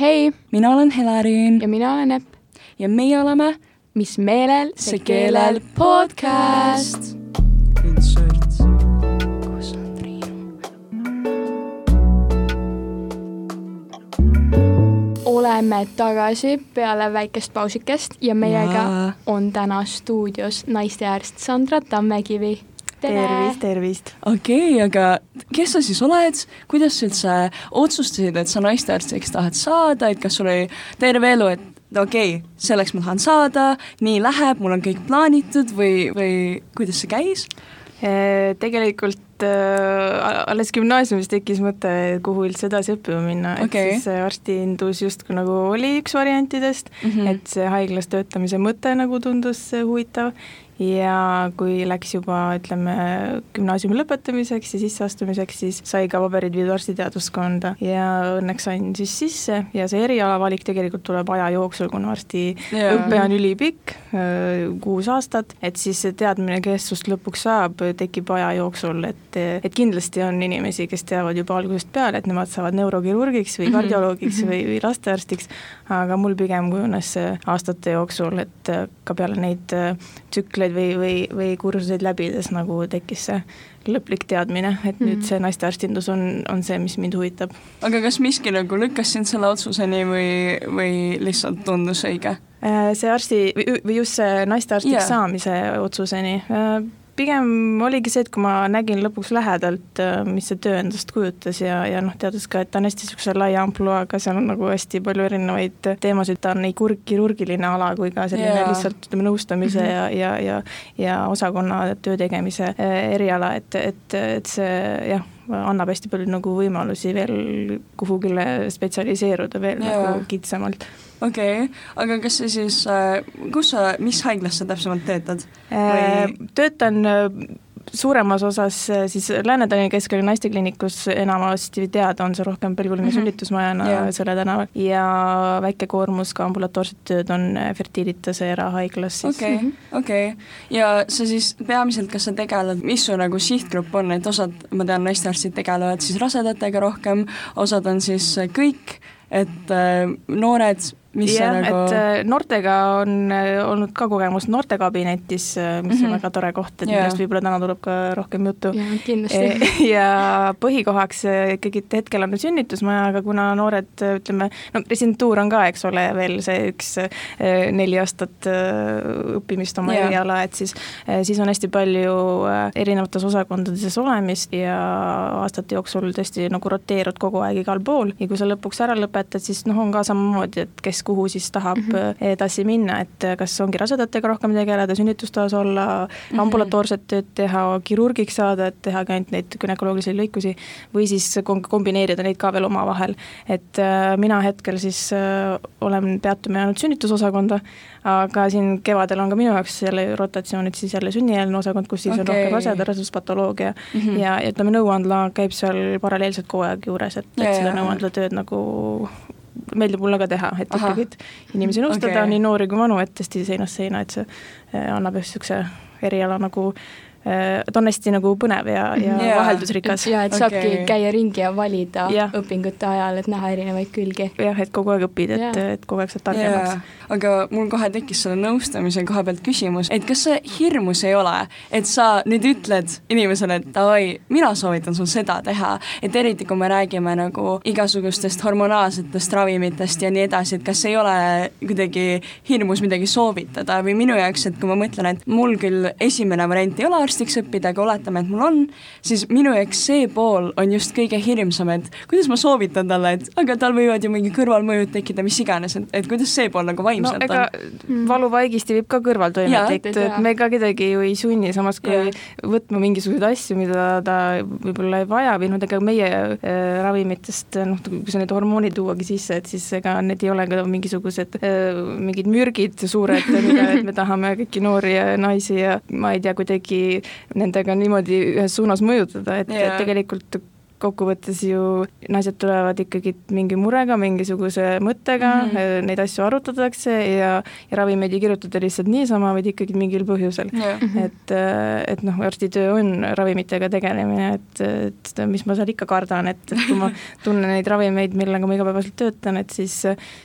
hei, mina olen Helarin ja mina olen Epp. ja meie oleme Mis meelel, see keelel podcast. kus on Triinu? oleme tagasi peale väikest pausikest ja meiega Jaa. on täna stuudios naistearst Sandra Tammekivi. tervist, tervist. okei okay,, aga kes sa siis oled, kuidas sa üldse otsustasid, et sa naistearstiks tahad saada, et kas sul oli terve elu, et okei okay,, selleks ma tahan saada, nii läheb, mul on kõik plaanitud või, või kuidas see käis? tegelikult äh, alles gümnaasiumis tekkis mõte, kuhu üldse edasi õppima minna, et Okei. siis see arstindus justkui nagu oli üks variantidest mm. -hmm. et see haiglas töötamise mõte nagu tundus huvitav ja kui läks juba ütleme gümnaasiumi lõpetamiseks ja sisseastumiseks, siis sai ka paberid viidud arstiteaduskonda ja õnneks sain siis sisse ja see erialavalik tegelikult tuleb aja jooksul, kuna arsti Jaa. õpe on ülipikk, kuus aastat, et siis see teadmine, kes sust lõpuks saab, tekib aja jooksul, et, et kindlasti on inimesi, kes teavad juba algusest peale, et nemad saavad neurokirurgiks või Mhm. kardioloogiks või, või lastearstiks, aga mul pigem kujunes see aastate jooksul, et äh, ka peale neid äh, tsükleid või, või, või kursuseid läbides nagu tekkis see lõplik teadmine, et nüüd Mhm. see naistearstindus on, on see, mis mind huvitab. aga kas miski nagu lükkas sind selle otsuseni või, või lihtsalt tundus õige? Äh, see arsti või just see naistearstiks yeah. saamise otsuseni, pigem oligi see, et kui ma nägin lõpuks lähedalt, mis see töö endast kujutas ja, ja noh, teades ka, et ta on hästi niisuguse laia ampluaaga, seal on nagu hästi palju erinevaid teemasid, ta on nii kur-, kirurgiline ala kui ka selline yeah. lihtsalt ütleme nõustamise Mhm. ja, ja, ja ja osakonna töö tegemise eh, eriala, et, et, et see jah, annab hästi palju nagu võimalusi veel kuhugile spetsialiseeruda veel yeah. nagu kitsamalt okei okay., aga kas sa siis, kus sa, mis haiglas sa täpsemalt töötad? Äh, Või- töötan äh, suuremas osas äh, siis Lääne-Tallinna Keskkonna naistekliinikus, enamasti teada on see rohkem Mhm. mm -hmm. sünnitusmajana yeah. selle tänaval ja väike koormus ka ambulatoorset tööd on äh, Fertilitase erahaiglas siis okei okay,, okei okay.. ja sa siis peamiselt, kas sa tegeled, mis su nagu sihtgrupp on, et osad, ma tean, naistearstid tegelevad siis rasedatega rohkem, osad on siis kõik, et äh, noored, jah nagu..., et äh, noortega on äh, olnud ka kogemus noortekabinetis, mis mm Mhm. -hmm. on väga tore koht, et millest võib-olla täna tuleb ka rohkem juttu. ja kindlasti. ja põhikohaks ikkagi hetkel on sünnitusmaja, aga kuna noored ütleme, no residentuur on ka, eks ole, veel see üks neli aastat õppimist oma eriala, et siis, siis on hästi palju erinevates osakondades olemist ja aastate jooksul tõesti nagu roteerud kogu aeg igal pool ja kui sa lõpuks ära lõpetad, siis noh, on ka samamoodi, et kes kuhu siis tahab mm. -hmm. edasi minna, et eh, kas ongi rasedatega rohkem tegeleda, sünnitustoas olla mm. -hmm. ambulatoorset tööd teha, kirurgiks saada, et tehagi ainult neid gümnakoloogilisi lõikusi või siis kom- kombineerida neid ka veel omavahel. et äh, mina hetkel siis äh, olen, peatume jäänud sünnitusosakonda, aga siin kevadel on ka minu jaoks jälle rotatsioonid, siis jälle sünnieelne osakond, kus siis okay. on rohkem raseda, raseduspatoloogia mm mm. ja, ütleme, nõuandla käib seal paralleelselt kogu aeg juures, et, et ja, seda ja. nõuandlatööd nagu meeldib mulle ka teha, et Ahah. ikkagi, inimesi nõustada okay., nii noori kui vanu, et hästi seinast seina, et see eh, annab just niisuguse eriala nagu, ta on hästi nagu põnev ja, ja Jaa. yeah. vaheldusrikas. ja et saabki Okei. käia ringi ja valida Jah. õpingute ajal, et näha erinevaid külgi. jah, et kogu aeg õpid, et yeah., et kogu aeg saad targemaks jaa, aga mul kohe tekkis selle nõustamise koha pealt küsimus, et kas see hirmus ei ole, et sa nüüd ütled inimesele, et davai, mina soovitan sul seda teha, et eriti kui me räägime nagu igasugustest hormonaalsetest ravimitest ja nii edasi, et kas ei ole kuidagi hirmus midagi soovitada või minu jaoks, et kui ma mõtlen, et mul küll esimene variant ei ole arstiks õppida, aga oletame, et mul on, siis minu jaoks see pool on just kõige hirmsam, et kuidas ma soovitan talle, et aga tal võivad ju mingi kõrvalmõjud tekkida, mis iganes, et, et kuidas see pool nagu no vaimselt ega Mm. valuvaigisti võib ka kõrvaltoimed Jaa, tekkida, et me ka kedagi ju ei sunni, samas kui Jaa. võtma mingisuguseid asju, mida ta võib-olla ei vaja või noh, ega meie äh, ravimitest noh, kui sa need hormoonid tuuagi sisse, et siis ega need ei ole ka mingisugused äh, mingid mürgid suured, mida et me tahame kõiki noori ja naisi ja ma ei tea, kuidagi nendega niimoodi ühes suunas mõjutada, et yeah. tegelikult kokkuvõttes ju naised tulevad ikkagi mingi murega, mingisuguse mõttega mm, -hmm. neid asju arutatakse ja, ja ravimeid ei kirjutata lihtsalt niisama, vaid ikkagi mingil põhjusel yeah.. et, et noh, arstitöö on ravimitega tegelemine, et, et mis ma seal ikka kardan, et, et kui ma tunnen neid ravimeid, millega ma igapäevaselt töötan, et siis,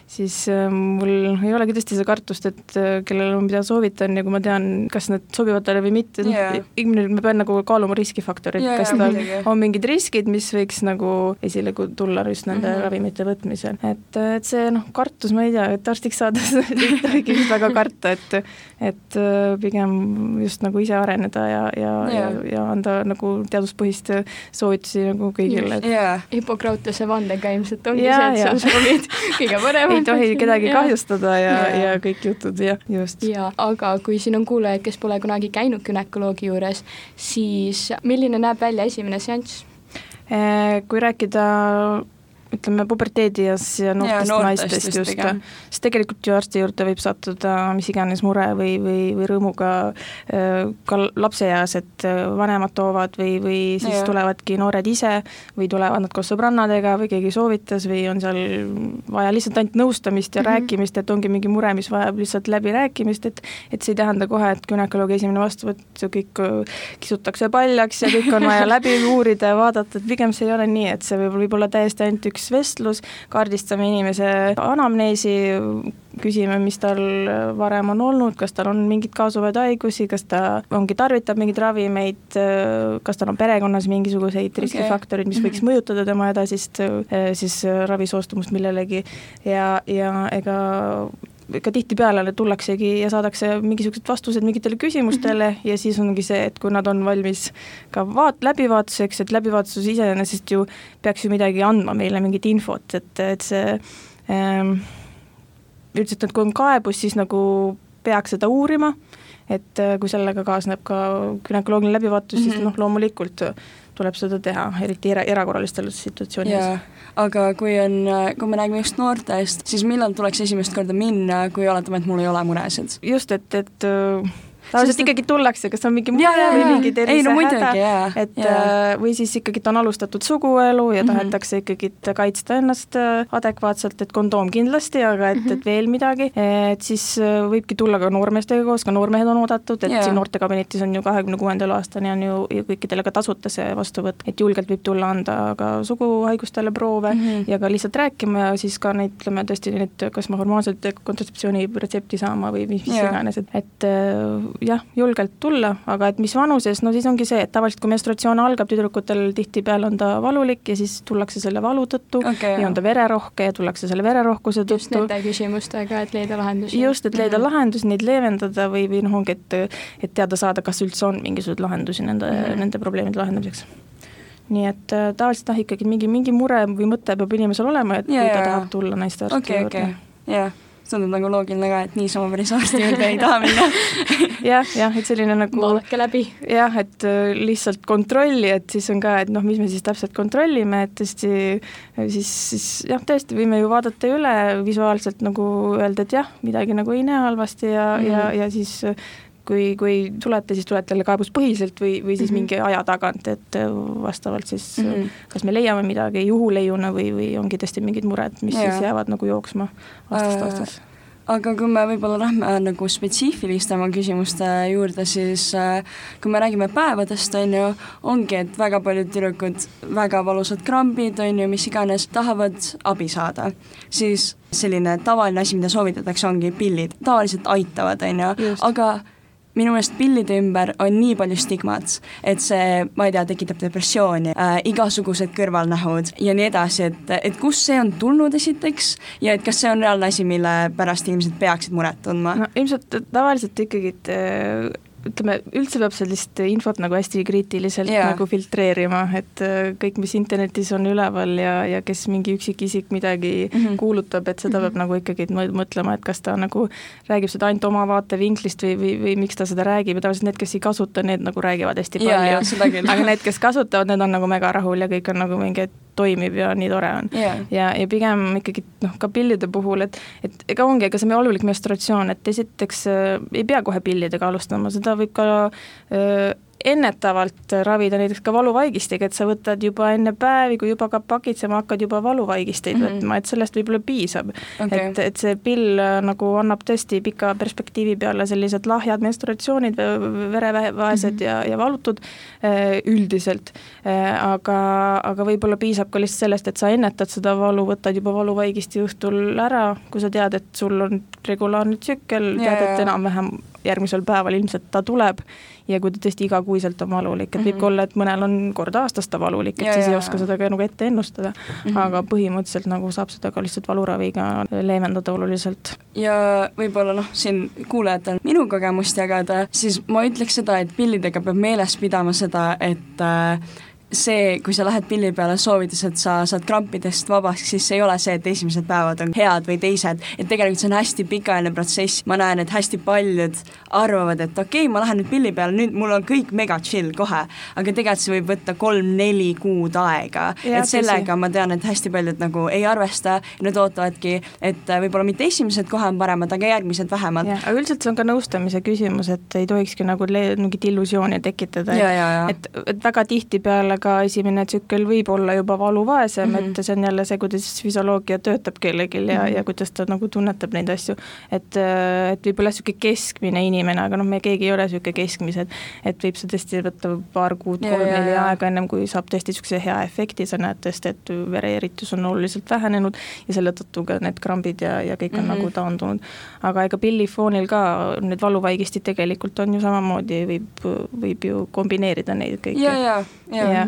siis mul ei olegi tõesti seda kartust, et kellele ma mida soovitan ja kui ma tean, kas need sobivad talle või mitte yeah., noh, ma pean nagu kaaluma riskifaktorit yeah,, kas yeah, tal muidugi. on mingid riskid, mis võiks nagu esile tulla just nende mm. -hmm. ravimite võtmisel, et, et see noh, kartus, ma ei tea, et arstiks saades ei tohigi vist väga karta, et et äh, pigem just nagu ise areneda ja, ja ja, Jaa. ja anda nagu teaduspõhist soovitusi nagu kõigile, et jaa, Hippokratese vandega ilmselt ongi Jaa, see, et sa soovid kõige paremat. ei tohi kedagi kahjustada ja, Jaa. ja kõik jutud ja just. jaa, aga kui siin on kuulajaid, kes pole kunagi käinud günekoloogi juures, siis milline näeb välja esimene seanss? Eh, kui rääkida ütleme puberteedieas ja noortest noortest naistest just just, siis tegelikult ju arsti juurde võib sattuda mis iganes mure või, või, või rõõmuga äh, ka lapseeas, et äh, vanemad toovad või, või siis Jaa. tulevadki noored ise või tulevad nad koos sõbrannadega või keegi soovitas või on seal vaja lihtsalt ainult nõustamist ja mm. -hmm. rääkimist, et ongi mingi mure, mis vajab lihtsalt läbirääkimist, et et see ei tähenda kohe, et günekoloogi esimene vastuvõtt, kõik äh, kisutakse paljaks ja kõik on vaja läbi uurida ja vaadata, et pigem see ei ole nii, et see võib, võib olla täiesti ainult üks vestlus, kaardistame inimese anamneesi, küsime, mis tal varem on olnud, kas tal on mingeid kaasuvaid haigusi, kas ta ongi, tarvitab mingeid ravimeid, kas tal on perekonnas mingisuguseid riskifaktoreid, mis võiks Mhm. mõjutada tema edasist eh, siis ravisoostumust millelegi ja, ja ega ega tihtipeale tullaksegi ja saadakse mingisugused vastused mingitele küsimustele Mhm. ja siis ongi see, et kui nad on valmis ka vaat-, läbivaatuseks, et läbivaatus iseenesest ju peaks ju midagi andma meile, mingit infot, et, et see ähm, üldiselt, et kui on kaebus, siis nagu peaks seda uurima, et äh, kui sellega kaasneb ka günekoloogiline läbivaatus mm, -hmm. siis Mhm. noh, loomulikult tuleb seda teha, eriti era, erakorralistes situatsioonides. aga kui on, kui me räägime just noortest, siis millal tuleks esimest korda minna, kui oletame, et mul ei ole muresid? just, et, et äh, tavaliselt ikkagi tullakse, kas on mingi mure või mingi no tervisehäda jaa, et jaa. äh, või siis ikkagi on alustatud suguelu ja Mhm. tahetakse ikkagi kaitsta ennast äh, adekvaatselt, et kondoom kindlasti, aga et, Mhm. et veel midagi, et siis äh, võibki tulla ka noormeestega koos, ka noormehed on oodatud, et Jaa. siin noortekabinetis on ju kahekümne kuuendal aastani on ju kõikidele ka tasuta see vastuvõtt, et julgelt võib tulla anda ka suguhaigustele proove Mhm. ja ka lihtsalt rääkima ja siis ka neid, ütleme tõesti neid, kas ma hormoonset kontratseptsiooni retsepti saama või mis, mis iganes, et, et jah, julgelt tulla, aga et mis vanuses, no siis ongi see, et tavaliselt kui menstratsioon algab, tüdrukutel tihtipeale on ta valulik ja siis tullakse selle valu tõttu Okei, ja jah. on ta vererohke ja tullakse selle vererohkuse just tõttu nende küsimustega, et leida lahendusi. just, et leida Mhm. lahendus, neid leevendada või, või noh, ongi, et et teada saada, kas üldse on mingisuguseid lahendusi nende mm. -hmm. nende probleemide lahendamiseks. nii et äh, tavaliselt jah, ikkagi mingi, mingi mure või mõte peab inimesel olema, et Jaa, kui ta jaa, tahab tulla naistearsti okei, juurde okei, jah, tundub nagu loogiline ka, et niisama päris arsti juurde ei taha minna jah, jah, et selline nagu vaadake läbi. jah, et äh, lihtsalt kontrolli, et siis on ka, et noh, mis me siis täpselt kontrollime, et tõesti siis, siis jah, tõesti võime ju vaadata üle visuaalselt nagu öelda, et jah, midagi nagu ei näe halvasti ja mm, -hmm. ja, ja siis kui, kui tulete, siis tulete jälle kaebuspõhiselt või, või siis mm. -hmm. mingi aja tagant, et äh, vastavalt siis mm. -hmm. kas me leiame midagi juhuleiuna või, või ongi tõesti mingid mured, mis yeah. siis jäävad nagu jooksma aastast Äh, aastasse. aga kui me võib-olla lähme nagu spetsiifilistema küsimuste juurde, siis kui me räägime päevadest, on ju, ongi, et väga paljud tüdrukud, väga valusad krambid, on ju, mis iganes, tahavad abi saada, siis selline tavaline asi, mida soovitatakse, ongi pillid, tavaliselt aitavad, on ju, aga minu meelest pillide ümber on nii palju stigmat, et see, ma ei tea, tekitab depressiooni äh,, igasugused kõrvalnähud ja nii edasi, et, et kust see on tulnud esiteks ja et kas see on reaalne asi, mille pärast inimesed peaksid muret tundma? No ilmselt tavaliselt ikkagi, äh, ütleme, üldse peab sellist infot nagu hästi kriitiliselt yeah. nagu filtreerima, et äh, kõik, mis internetis on üleval ja, ja kes mingi üksikisik midagi mm. -hmm. kuulutab, et seda mm -hmm. peab nagu ikkagi mõ- mõtlema, et kas ta nagu räägib seda ainult oma vaatevinklist või, või, või miks ta seda räägib ja tavaliselt need, kes ei kasuta, need nagu räägivad hästi palju küll. aga need, kes kasutavad, need on nagu mega rahul ja kõik on nagu mingi, et toimib ja nii tore on. Jaa, ja, ja pigem ikkagi noh, ka pillide puhul, et, et ega ongi, ega see valulik menstratsioon, et esiteks äh, ei pea kohe pillidega alustama, seda võib ka äh, ennetavalt ravida näiteks ka valuvaigistega, et sa võtad juba enne päevi, kui juba hakkab pakitsema, hakkad juba valuvaigisteid mm -hmm. võtma, et sellest võib-olla piisab okay.. et, et see pill äh, nagu annab tõesti pika perspektiivi peale sellised lahjad menstruatsioonid, verevaesed mm -hmm. ja, ja valutud äh, üldiselt, äh, aga, aga võib-olla piisab ka lihtsalt sellest, et sa ennetad seda valu, võtad juba valuvaigisti õhtul ära, kui sa tead, et sul on regulaarne tsükkel, tead, et enam-vähem järgmisel päeval ilmselt ta tuleb ja kui ta tõesti igakuiselt on valulik, et võib mm -hmm. ka olla, et mõnel on kord aastas ta valulik, et ja, siis ja, ei oska seda ka nagu ette ennustada mm. -hmm. aga põhimõtteliselt nagu saab seda ka lihtsalt valuraviga leevendada oluliselt. ja võib-olla noh, siin kuulajatel minu kogemust jagada, siis ma ütleks seda, et pillidega peab meeles pidama seda, et äh, see, kui sa lähed pilli peale soovides, et sa saad krampidest vabaks, siis see ei ole see, et esimesed päevad on head või teised, et tegelikult see on hästi pikaajaline protsess, ma näen, et hästi paljud arvavad, et okei okay,, ma lähen nüüd pilli peale, nüüd mul on kõik mega chill kohe, aga tegelikult see võib võtta kolm-neli kuud aega, et sellega tõsi. ma tean, et hästi paljud nagu ei arvesta, nad ootavadki, et võib-olla mitte esimesed kohe on paremad, aga järgmised vähemalt. aga üldiselt see on ka nõustamise küsimus, et ei tohikski nagu mingit illusiooni tekitada, et, et väga tihtipeale aga esimene tsükkel võib olla juba valuvaesem mm, -hmm. et see on jälle see, kuidas füsioloogia töötab kellelgi ja mm, -hmm. ja kuidas ta nagu tunnetab neid asju. et, et võib-olla niisugune keskmine inimene, aga noh, me keegi ei ole niisugune keskmised, et võib see tõesti võtta paar kuud, kolm-neli aega, ennem kui saab tõesti niisuguse hea efekti, sa näed tõesti, et vereeritus on oluliselt vähenenud ja selle tõttu ka need krambid ja, ja kõik on mm -hmm. nagu taandunud. aga ega pillifoonil ka need valuvaigistid tegelikult on ju samamoodi, võib, võib ju kombineerida neid kõiki. ja, ja, ja, ja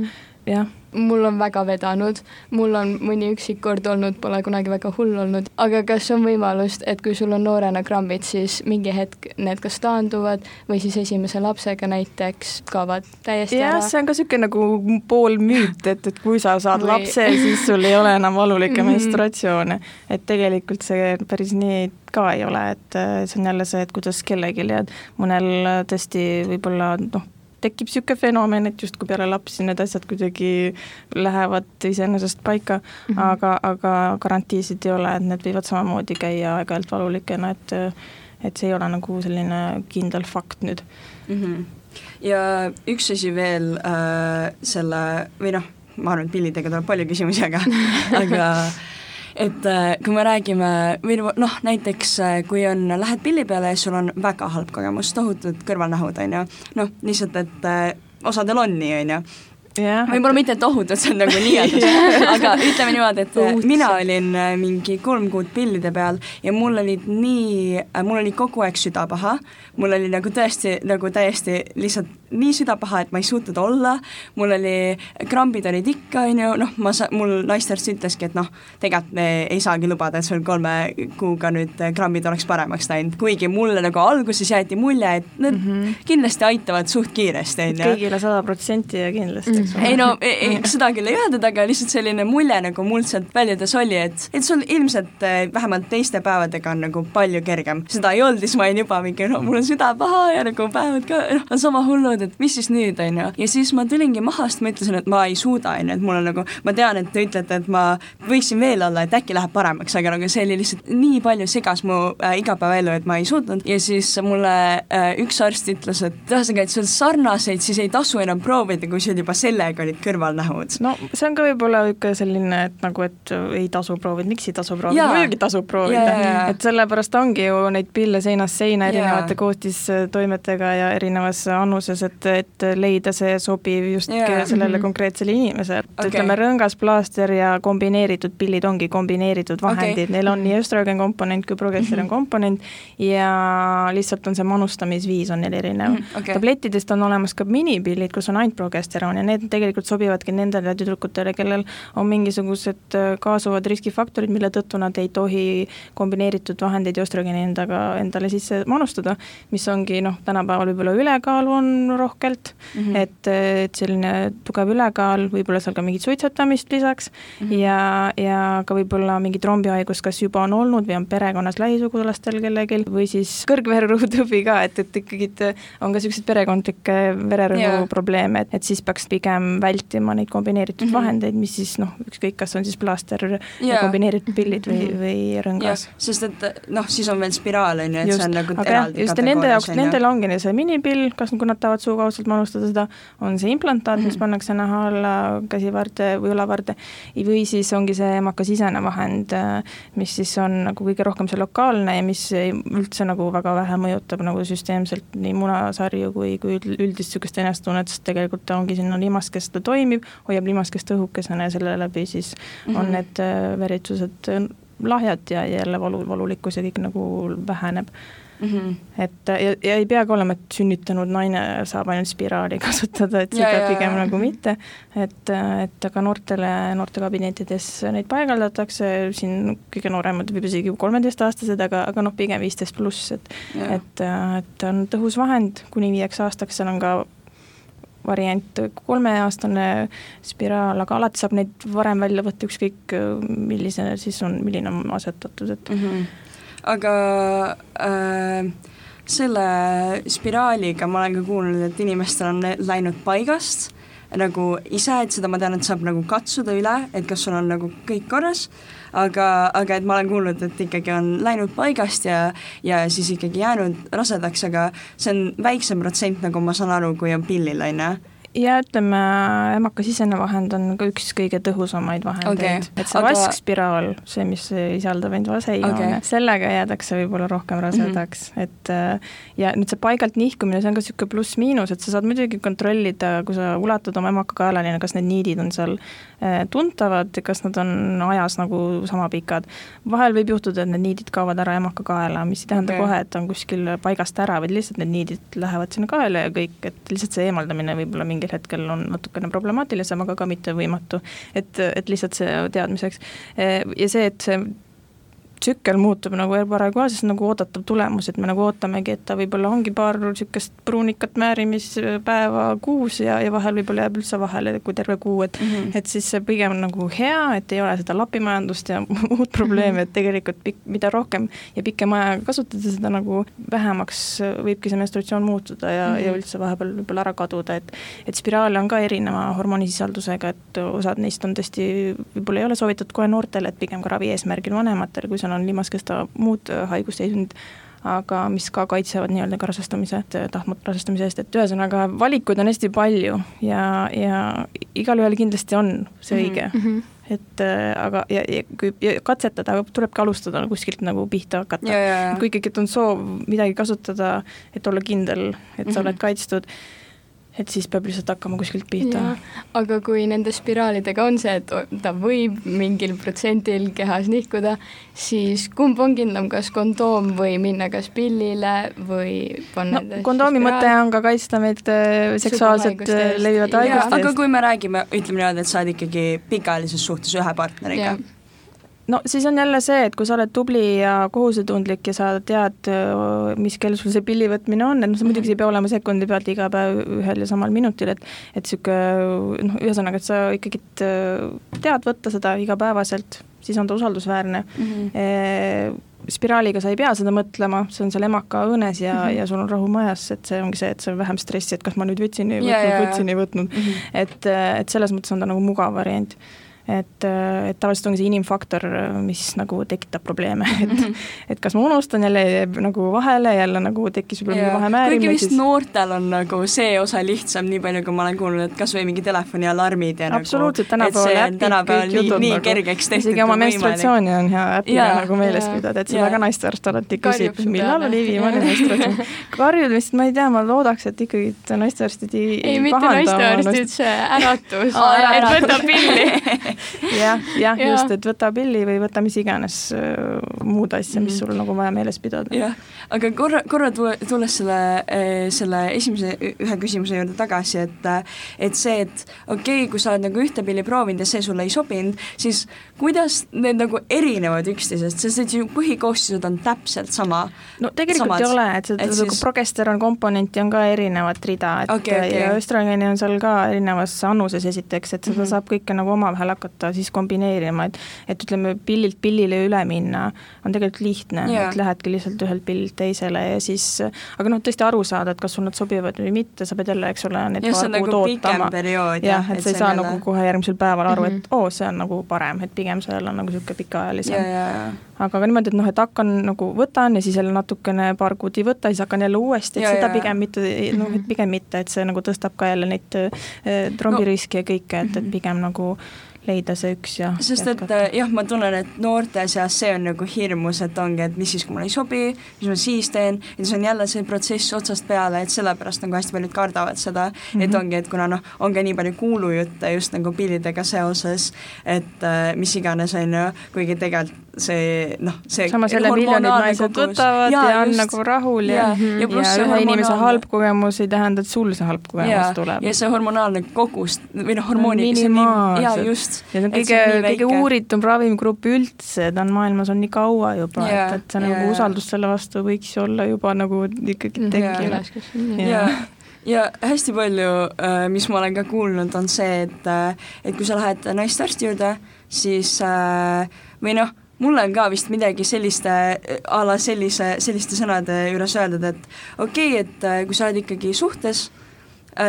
jah mul on väga vedanud, mul on mõni üksik kord olnud, pole kunagi väga hull olnud, aga kas on võimalust, et kui sul on noorena krambid, siis mingi hetk need kas taanduvad või siis esimese lapsega näiteks kaovad täiesti jah, ära? see on ka niisugune nagu poolmüüt, et, et kui sa saad või... lapse, siis sul ei ole enam valulikke mm -hmm. menstratsioone. et tegelikult see päris nii ka ei ole, et see on jälle see, et kuidas kellelgi ja mõnel tõesti võib-olla noh, tekib niisugune fenomen, et justkui peale lapsi need asjad kuidagi lähevad iseenesest paika mm, -hmm. aga, aga garantiisid ei ole, et need võivad samamoodi käia aeg-ajalt valulikena, et et see ei ole nagu selline kindel fakt nüüd mm. -hmm. ja üks asi veel äh, selle, või noh, ma arvan, et pillidega tuleb palju küsimusi, aga aga et äh, kui me räägime või noh, näiteks äh, kui on, lähed pilli peale ja sul on väga halb kogemus, tohutud kõrvalnähud, on ju, noh, lihtsalt, et äh, osadel on nii, on ju, yeah.. võib-olla mitte tohutud, see on nagu liialdus aga ütleme niimoodi, et Uut. mina olin mingi kolm kuud pillide peal ja mul olid nii, mul oli kogu aeg süda paha, mul oli nagu tõesti nagu täiesti lihtsalt nii süda paha, et ma ei suutnud olla, mul oli, krambid olid ikka, on ju, noh, ma sa-, mul naistearst ütleski, et noh, tegelikult me ei saagi lubada, et sul kolme kuuga nüüd krambid oleks paremaks läinud, kuigi mulle nagu alguses jäeti mulje, et need mm -hmm. kindlasti aitavad suht kiiresti, on ju. kõigile sada protsenti ja kindlasti, eks ole. ei no, ei, seda küll ei öeldud, aga lihtsalt selline mulje nagu mul sealt väljudes oli, et, et sul ilmselt eh, vähemalt teiste päevadega on nagu palju kergem. seda ei olnud, siis ma olin juba mingi, no mul on süda paha ja nagu päevad ka, noh, on sama hullud, mõtled, et mis siis nüüd, on ju. ja siis ma tulingi maha, sest ma ütlesin, et ma ei suuda, on ju, et mul on nagu, ma tean, et te ütlete, et ma võiksin veel olla, et äkki läheb paremaks, aga nagu see oli lihtsalt nii palju segas mu äh, igapäevaelu, et ma ei suutnud. Ja siis mulle äh, üks arst ütles, et ühesõnaga, et sul sarnaseid siis ei tasu enam proovida, kui sul juba sellega olid kõrvalnähud. no see on ka võib-olla niisugune selline, et nagu, et ei tasu proovida, miks ei tasu proovida, muidugi tasub proovida, et sellepärast ongi ju neid pille seinast seina erinevate koostistoimetega ja erinevas annuses, et, et leida see sobiv just yeah. sellele mm -hmm. konkreetsele inimesele, et okay. ütleme, rõngas plaaster ja kombineeritud pillid ongi kombineeritud vahendid okay., neil on nii östroogen komponent kui progesteron mm -hmm. komponent ja lihtsalt on see manustamisviis on neil erinev mm. -hmm. Okay. tablettidest on olemas ka minipillid, kus on ainult progesteron ja need tegelikult sobivadki nendele tüdrukutele, kellel on mingisugused äh, kaasuvad riskifaktorid, mille tõttu nad ei tohi kombineeritud vahendeid ja östrogeeni endaga, endale sisse manustada, mis ongi noh, tänapäeval võib-olla ülekaalu on rohkelt mm, -hmm. et, et selline tugev ülekaal, võib-olla seal ka mingit suitsetamist lisaks mm -hmm. ja, ja ka võib-olla mingi trombihaigus, kas juba on olnud või on perekonnas lähisugulastel kellelgi või siis kõrgvererõhutõbi ka, et, et ikkagi on ka niisuguseid perekondlikke vererõhu probleeme, et, et siis peaks pigem vältima neid kombineeritud mm. -hmm. vahendeid, mis siis noh, ükskõik, kas on siis plaaster ja kombineeritud pillid või Mhm. või jah rõngas., sest et noh, siis on veel spiraal, on ju, et see on nagu eraldi just ja nende jaoks, nendel ongi see minipill, kas, kui nad tahavad suukaudselt manustada seda, on see implantaat, mis Mhm. pannakse naha alla käsivarde või õlavarde, või siis ongi see emakasisene vahend, mis siis on nagu kõige rohkem see lokaalne ja mis üldse nagu väga vähe mõjutab nagu süsteemselt nii munasarju kui, kui üld- üldist niisugust enesetunnet, sest tegelikult ta ongi sinna limaskest, ta toimib, hoiab limaskest õhukesena ja selle läbi siis mm -hmm. on Mhm. need äh, veritsused lahjad ja jälle valu, valulikkus ja kõik nagu väheneb Mhm. et ja, ja ei peagi olema, et sünnitanud naine saab ainult spiraali kasutada, et Ja, seda ja, pigem ja. nagu mitte. et, et aga noortele, noortekabinettides neid paigaldatakse, siin kõige nooremad võib isegi kolmeteistaastased, aga, aga noh, pigem viisteist pluss, et Jah. et, et on tõhus vahend kuni viieks aastaks, seal on ka variant kolmeaastane spiraal, aga alati saab neid varem välja võtta, ükskõik milline siis on, milline on asetatud, et mm. -hmm. Aga äh, selle spiraaliga ma olen ka kuulnud, et inimestel on läinud paigast. Nagu ise, et seda ma tean, et saab nagu katsuda üle, et kas sul on nagu kõik korras, aga, aga et ma olen kuulnud, et ikkagi on läinud paigast ja, ja siis ikkagi jäänud rasedaks, aga see on väiksem protsent, nagu ma saan aru, kui on pillil, on ju ja ütleme, emakasisene vahend on ka üks kõige tõhusamaid vahendeid okay., et see aga- vaskspiraal, see, mis sisaldab vaseioone Okei. okay., sellega jäädakse võib-olla rohkem rasedaks mm, -hmm. et äh, ja nüüd see paigalt nihkumine, see on ka niisugune pluss-miinus, et sa saad muidugi kontrollida, kui sa ulatad oma emakakaelani, kas need niidid on seal äh, tuntavad, kas nad on ajas nagu sama pikad. vahel võib juhtuda, et need niidid kaovad ära emakakaela, mis ei tähenda okay. kohe, et on kuskil paigast ära, vaid lihtsalt need niidid lähevad sinna kaela ja kõik, et lihtsalt see eemaldamine võib-olla mingil hetkel on natukene problemaatilisem, aga ka mitte võimatu. et, et lihtsalt see teadmiseks. ja see, et see tsükkel muutub nagu parajasti kohe, see on nagu oodatav tulemus, et me nagu ootamegi, et ta võib-olla ongi paar niisugust pruunikat määrimispäeva kuus ja, ja vahel võib-olla jääb üldse vahele, kui terve kuu, et mm -hmm. et siis see pigem nagu hea, et ei ole seda lapimajandust ja muud probleemi, et tegelikult pikk, mida rohkem ja pikem aega kasutada, seda nagu vähemaks võibki see menstratsioon muutuda ja mm, -hmm. ja üldse vahepeal võib-olla ära kaduda, et et spiraale on ka erineva hormonisisaldusega, et osad neist on tõesti, võib-olla ei ole soovitatud kohe noortele, et pigem ka ravi eesmärgil vanematele, kui seal on limaskesta muud haigusseisundid, aga mis ka kaitsevad nii-öelda ka rasestumise, tahtmata rasestumise eest, et ühesõnaga valikuid on hästi palju ja, ja igalühel kindlasti on see õige mm. Mhm. -hmm et äh, aga, ja, ja kui ja katsetada, tulebki alustada kuskilt nagu pihta hakata. kui ikkagi on soov midagi kasutada, et olla kindel, et sa Mhm. oled kaitstud, et siis peab lihtsalt hakkama kuskilt pihta. aga kui nende spiraalidega on see, et ta võib mingil protsendil kehas nihkuda, siis kumb on kindlam, kas kondoom või minna kas pillile või panna no kondoomi mõte on ka kaitsta meid äh, seksuaalselt levivate Jaa, haiguste aga eest. kui me räägime, ütleme niimoodi, et sa oled ikkagi pikaajalises suhtes ühe partneriga, no siis on jälle see, et kui sa oled tubli ja kohusetundlik ja sa tead, mis kell sul see pilli võtmine on, et noh, see muidugi ei pea olema sekundi pealt iga päev ühel ja samal minutil, et et niisugune noh, ühesõnaga, et sa ikkagi tead võtta seda igapäevaselt, siis on ta usaldusväärne mm. -hmm. spiraaliga sa ei pea seda mõtlema, see on seal emaka õõnes ja mm. -hmm. ja sul on rahu majas, et see ongi see, et see on vähem stressi, et kas ma nüüd võtsin, ei võtnud, ja, ja. võtsin, ei võtnud Mm -hmm. et, et selles mõttes on ta nagu mugav variant. Et, et tavaliselt ongi see inimfaktor, mis nagu tekitab probleeme, et et kas ma unustan jälle, jääb nagu vahele, jälle nagu tekkis võib-olla mingi vahemäärimine, kuigi vist siis noortel on nagu see osa lihtsam, nii palju kui ma olen kuulnud, et kas või mingi telefonialarmid ja absoluutselt, nagu, et see tänapäeval äpid, kõik nii, jutud nii nagu, kergeks tehtud isegi oma menstratsiooni on hea äpiga Jaa, nagu meeles pidada, et seda ka naistearst alati küsib, millal oli viimane menstratsioon. karjud vist, ma ei tea, ma loodaks, et ikkagi naistearstid ei ei, mitte naistearstid, see äratus. Et võta pilli jah, jah, just, et võta pilli või võta mis iganes äh, muud asja, mis Mhm. sul nagu vaja meeles pidada. jah, aga korra, korra tulles selle, selle esimese ühe küsimuse juurde tagasi, et et see, et okei okay,, kui sa oled nagu ühte pilli proovinud ja see sulle ei sobinud, siis kuidas need nagu erinevad üksteisest, sest et ju põhikoostised on täpselt sama. no tegelikult Samad. ei ole, et seda siis... progesteron komponenti on ka erinevat rida, et Okei, okei. ja östrogeeni on seal ka erinevas annuses esiteks, et seda mm. -hmm. saab kõike nagu omavahel hakata siis kombineerima, et et ütleme, pillilt pillile üle minna on tegelikult lihtne yeah., et lähedki lihtsalt ühelt pillilt teisele ja siis aga noh, tõesti aru saada, et kas sul nad sobivad või mitte, sa pead jälle, eks ole, need jah, see on nagu periood. jah, et sa ei saa jälle... nagu kohe järgmisel päeval aru mm, -hmm. et mhm. oo, see on nagu parem, et pigem sellel on nagu niisugune pikaajalisem aga ka niimoodi, et noh, et hakkan nagu, võtan ja siis jälle natukene paar kuud ei võta, siis hakkan jälle uuesti, et ja, seda ja, pigem mitte, noh, et pigem mitte, et see nagu tõstab ka jälle neid trombiriski no. ja kõike, et, et mhm. pigem nagu äh, leida see üks ja sest et jah, ma tunnen, et noorte seas see on nagu hirmus, et ongi, et mis siis, kui mulle ei sobi, mis ma siis teen, ja siis on jälle see protsess otsast peale, et sellepärast nagu hästi paljud kardavad seda mm, -hmm. et mhm. ongi, et kuna noh, on ka nii palju kuulujutte just nagu pillidega seoses, et äh, mis iganes, on ju, kuigi tegelikult see noh, see samas jälle miljonid naised kogus. võtavad ja, ja on just, nagu rahul ja, ja, ja, ja ühe hormonaalne... inimese halb kogemus ei tähenda, et sul see halb kogemus ja, tuleb. ja see hormonaalne kogus või noh, hormoonid, see jaa just, ja see on kõige, kõige uuritum ravimigrupp üldse, ta on maailmas on nii kaua juba, et, et see nagu usaldus selle vastu võiks olla juba nagu ikkagi mhm. tekkinud. ja, ja hästi palju, äh, mis ma olen ka kuulnud, on see, et äh, et kui sa lähed naistarsti juurde, siis äh, või noh, mulle on ka vist midagi selliste, a la sellise, selliste sõnade juures öeldud, et okei okay,, et kui sa oled ikkagi suhtes,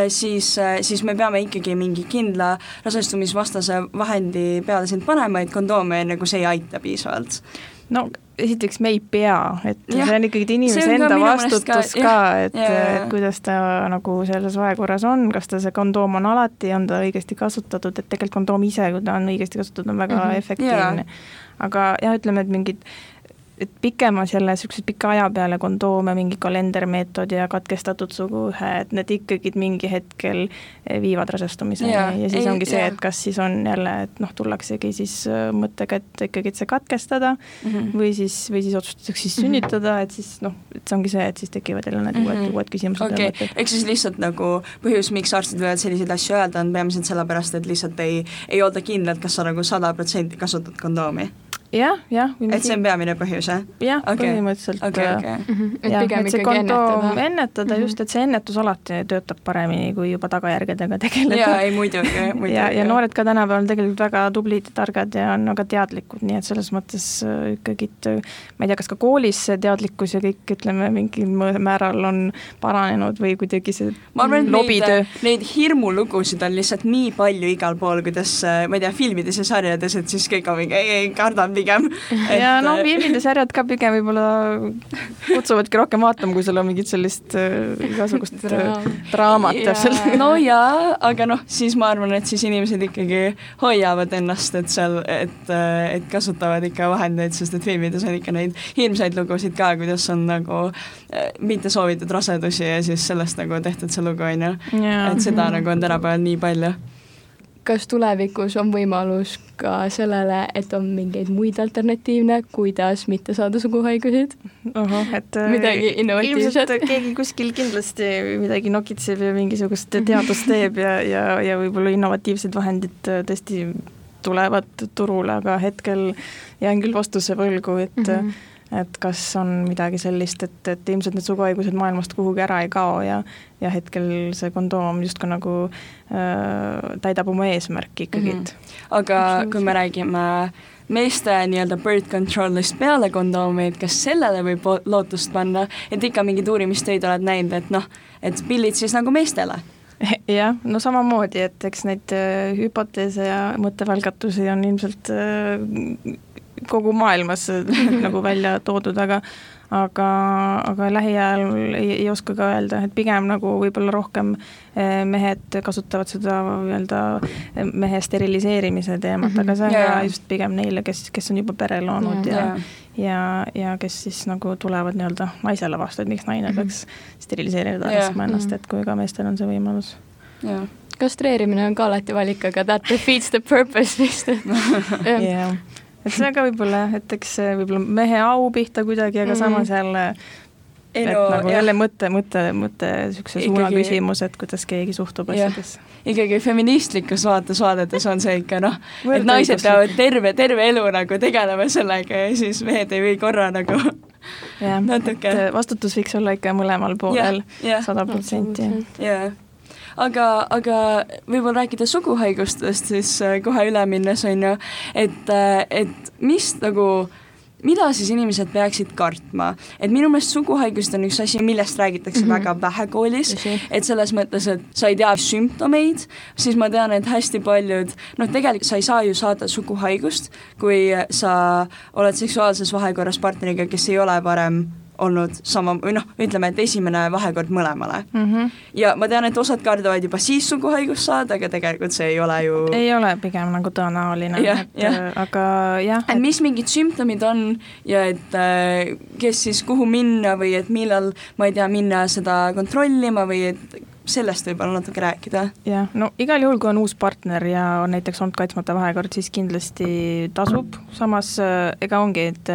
siis, äh, siis me peame ikkagi mingi kindla rasestumisvastase vahendi peale sind panema, et kondoome nagu see ei aita piisavalt. No esiteks me ei pea, et ja, see on ikkagi inimese enda vastutus ka, ka, et, et kuidas ta nagu selles vahekorras on, kas ta see kondoom on alati, on ta õigesti kasutatud, et tegelikult kondoom ise, kui ta on õigesti kasutatud, on väga mm -hmm. efektiivne. aga jah, ütleme, et mingid et pikemas jälle niisuguse pika aja peale kondoome, mingi kalendermeetod ja katkestatud suguühe, et need ikkagi mingi hetkel viivad rasestumiseni ja, ja siis ei, ongi see, et kas siis on jälle, et noh, tullaksegi siis äh, mõttega, et ikkagi, et see katkestada mm -hmm. või siis, või siis otsustatakse siis mhm. sünnitada, et siis noh, et see ongi see, et siis tekivad jälle need mm -hmm. uued, uued küsimused. okei okay., ehk siis lihtsalt nagu põhjus, miks arstid võivad selliseid asju öelda, on peamiselt sellepärast, et lihtsalt ei, ei olda kindlad, kas sa nagu sada protsenti kasutad kondoomi jah, jah. et see on peamine põhjus, jah? jah okay., põhimõtteliselt okay,. Okay. Mm -hmm. et jah, pigem et ikkagi ennetada. ennetada mm -hmm. just, et see ennetus alati töötab paremini, kui juba tagajärgedega tegeleda. jaa, ei muidugi, muidugi. ja, ja noored ka tänapäeval tegelikult väga tublid ja targad ja on väga teadlikud, nii et selles mõttes äh, ikkagi, ma ei tea, kas ka koolis see teadlikkus ja kõik, ütleme, mingil määral on paranenud või kuidagi see ma arvan, et neid, neid hirmulugusid on lihtsalt nii palju igal pool, kuidas äh, ma ei tea, filmides ja sarjades, et siis kõik on mingi, ei, ei, kardan pigem. Et.... ja noh, filmid ja sarjad ka pigem võib-olla kutsuvadki rohkem vaatama, kui sul on mingit sellist äh, igasugust äh, draamat täpselt. no jaa, aga noh, siis ma arvan, et siis inimesed ikkagi hoiavad ennast, et seal, et, äh, et kasutavad ikka vahendeid, sest et filmides on ikka neid hirmsaid lugusid ka, kuidas on nagu äh, mitte soovitud rasedusi ja siis sellest nagu tehtud see lugu, on ju. et seda nagu on tänapäeval nii palju kas tulevikus on võimalus ka sellele, et on mingeid muid alternatiivne, kuidas mitte saada suguhaigusid? ahah, et äh, midagi innovatiivset? keegi kuskil kindlasti midagi nokitseb ja mingisugust teadust teeb ja, ja, ja võib-olla innovatiivsed vahendid äh, tõesti tulevad turule, aga hetkel jään küll vastuse võlgu, et mm -hmm et kas on midagi sellist, et, et ilmselt need suguhaigused maailmast kuhugi ära ei kao ja ja hetkel see kondoom justkui nagu äh, täidab oma eesmärki ikkagi mm. -hmm. aga kui me räägime meeste nii-öelda birth control'ist peale kondoomi, et kas sellele võib lootust panna, et ikka mingeid uurimistöid oled näinud, et noh, et pillid siis nagu meestele jah, no samamoodi, et eks neid äh, hüpoteese ja mõttevälgatusi on ilmselt äh, kogu maailmas nagu välja toodud, aga aga, aga lähiajal ei, ei oska ka öelda, et pigem nagu võib-olla rohkem eh, mehed kasutavad seda nii-öelda eh, mehe steriliseerimise teemat mm, -hmm. aga see on yeah. ka just pigem neile, kes, kes on juba pere loonud yeah, ja yeah. ja, ja kes siis nagu tulevad nii-öelda naisele vastu, et miks naine mm -hmm. peaks steriliseerida yeah. ennast, et kui ka meestel on see võimalus yeah kastreerimine on ka alati valik, aga that defeats the purpose vist jah, et see on ka võib-olla jah, et eks võib-olla mehe au pihta kuidagi, aga mm -hmm. samas jälle ei et no, nagu jah. jälle mõte, mõte, mõte niisuguse suuna küsimus, et kuidas keegi suhtub asjadesse. ikkagi feministlikus vaates vaadates on see ikka noh, et naised peavad terve, terve elu nagu tegelema sellega ja siis mehed ei või korra nagu jah, et vastutus võiks olla ikka mõlemal poolel sada protsenti. jah aga, aga võib-olla rääkida suguhaigustest siis äh, kohe üle minnes, on ju, et, äh, et mis nagu mida siis inimesed peaksid kartma, et minu meelest suguhaigused on üks asi, millest räägitakse mm -hmm. väga vähe koolis, et selles mõttes, et sa ei tea sümptomeid, siis ma tean, et hästi paljud, noh, tegelikult sa ei saa ju saada suguhaigust, kui sa oled seksuaalses vahekorras partneriga, kes ei ole varem olnud sama, või noh, ütleme, et esimene vahekord mõlemale mm. -hmm. ja ma tean, et osad kardavad juba siis suguhaigust saada, aga tegelikult see ei ole ju ei ole pigem nagu tõenäoline, et ja. Äh, aga jah. et mis mingid sümptomid on ja et äh, kes siis kuhu minna või et millal, ma ei tea, minna seda kontrollima või et sellest võib-olla natuke rääkida. jah, no igal juhul, kui on uus partner ja on näiteks olnud kaitsmata vahekord, siis kindlasti tasub, samas äh, ega ongi, et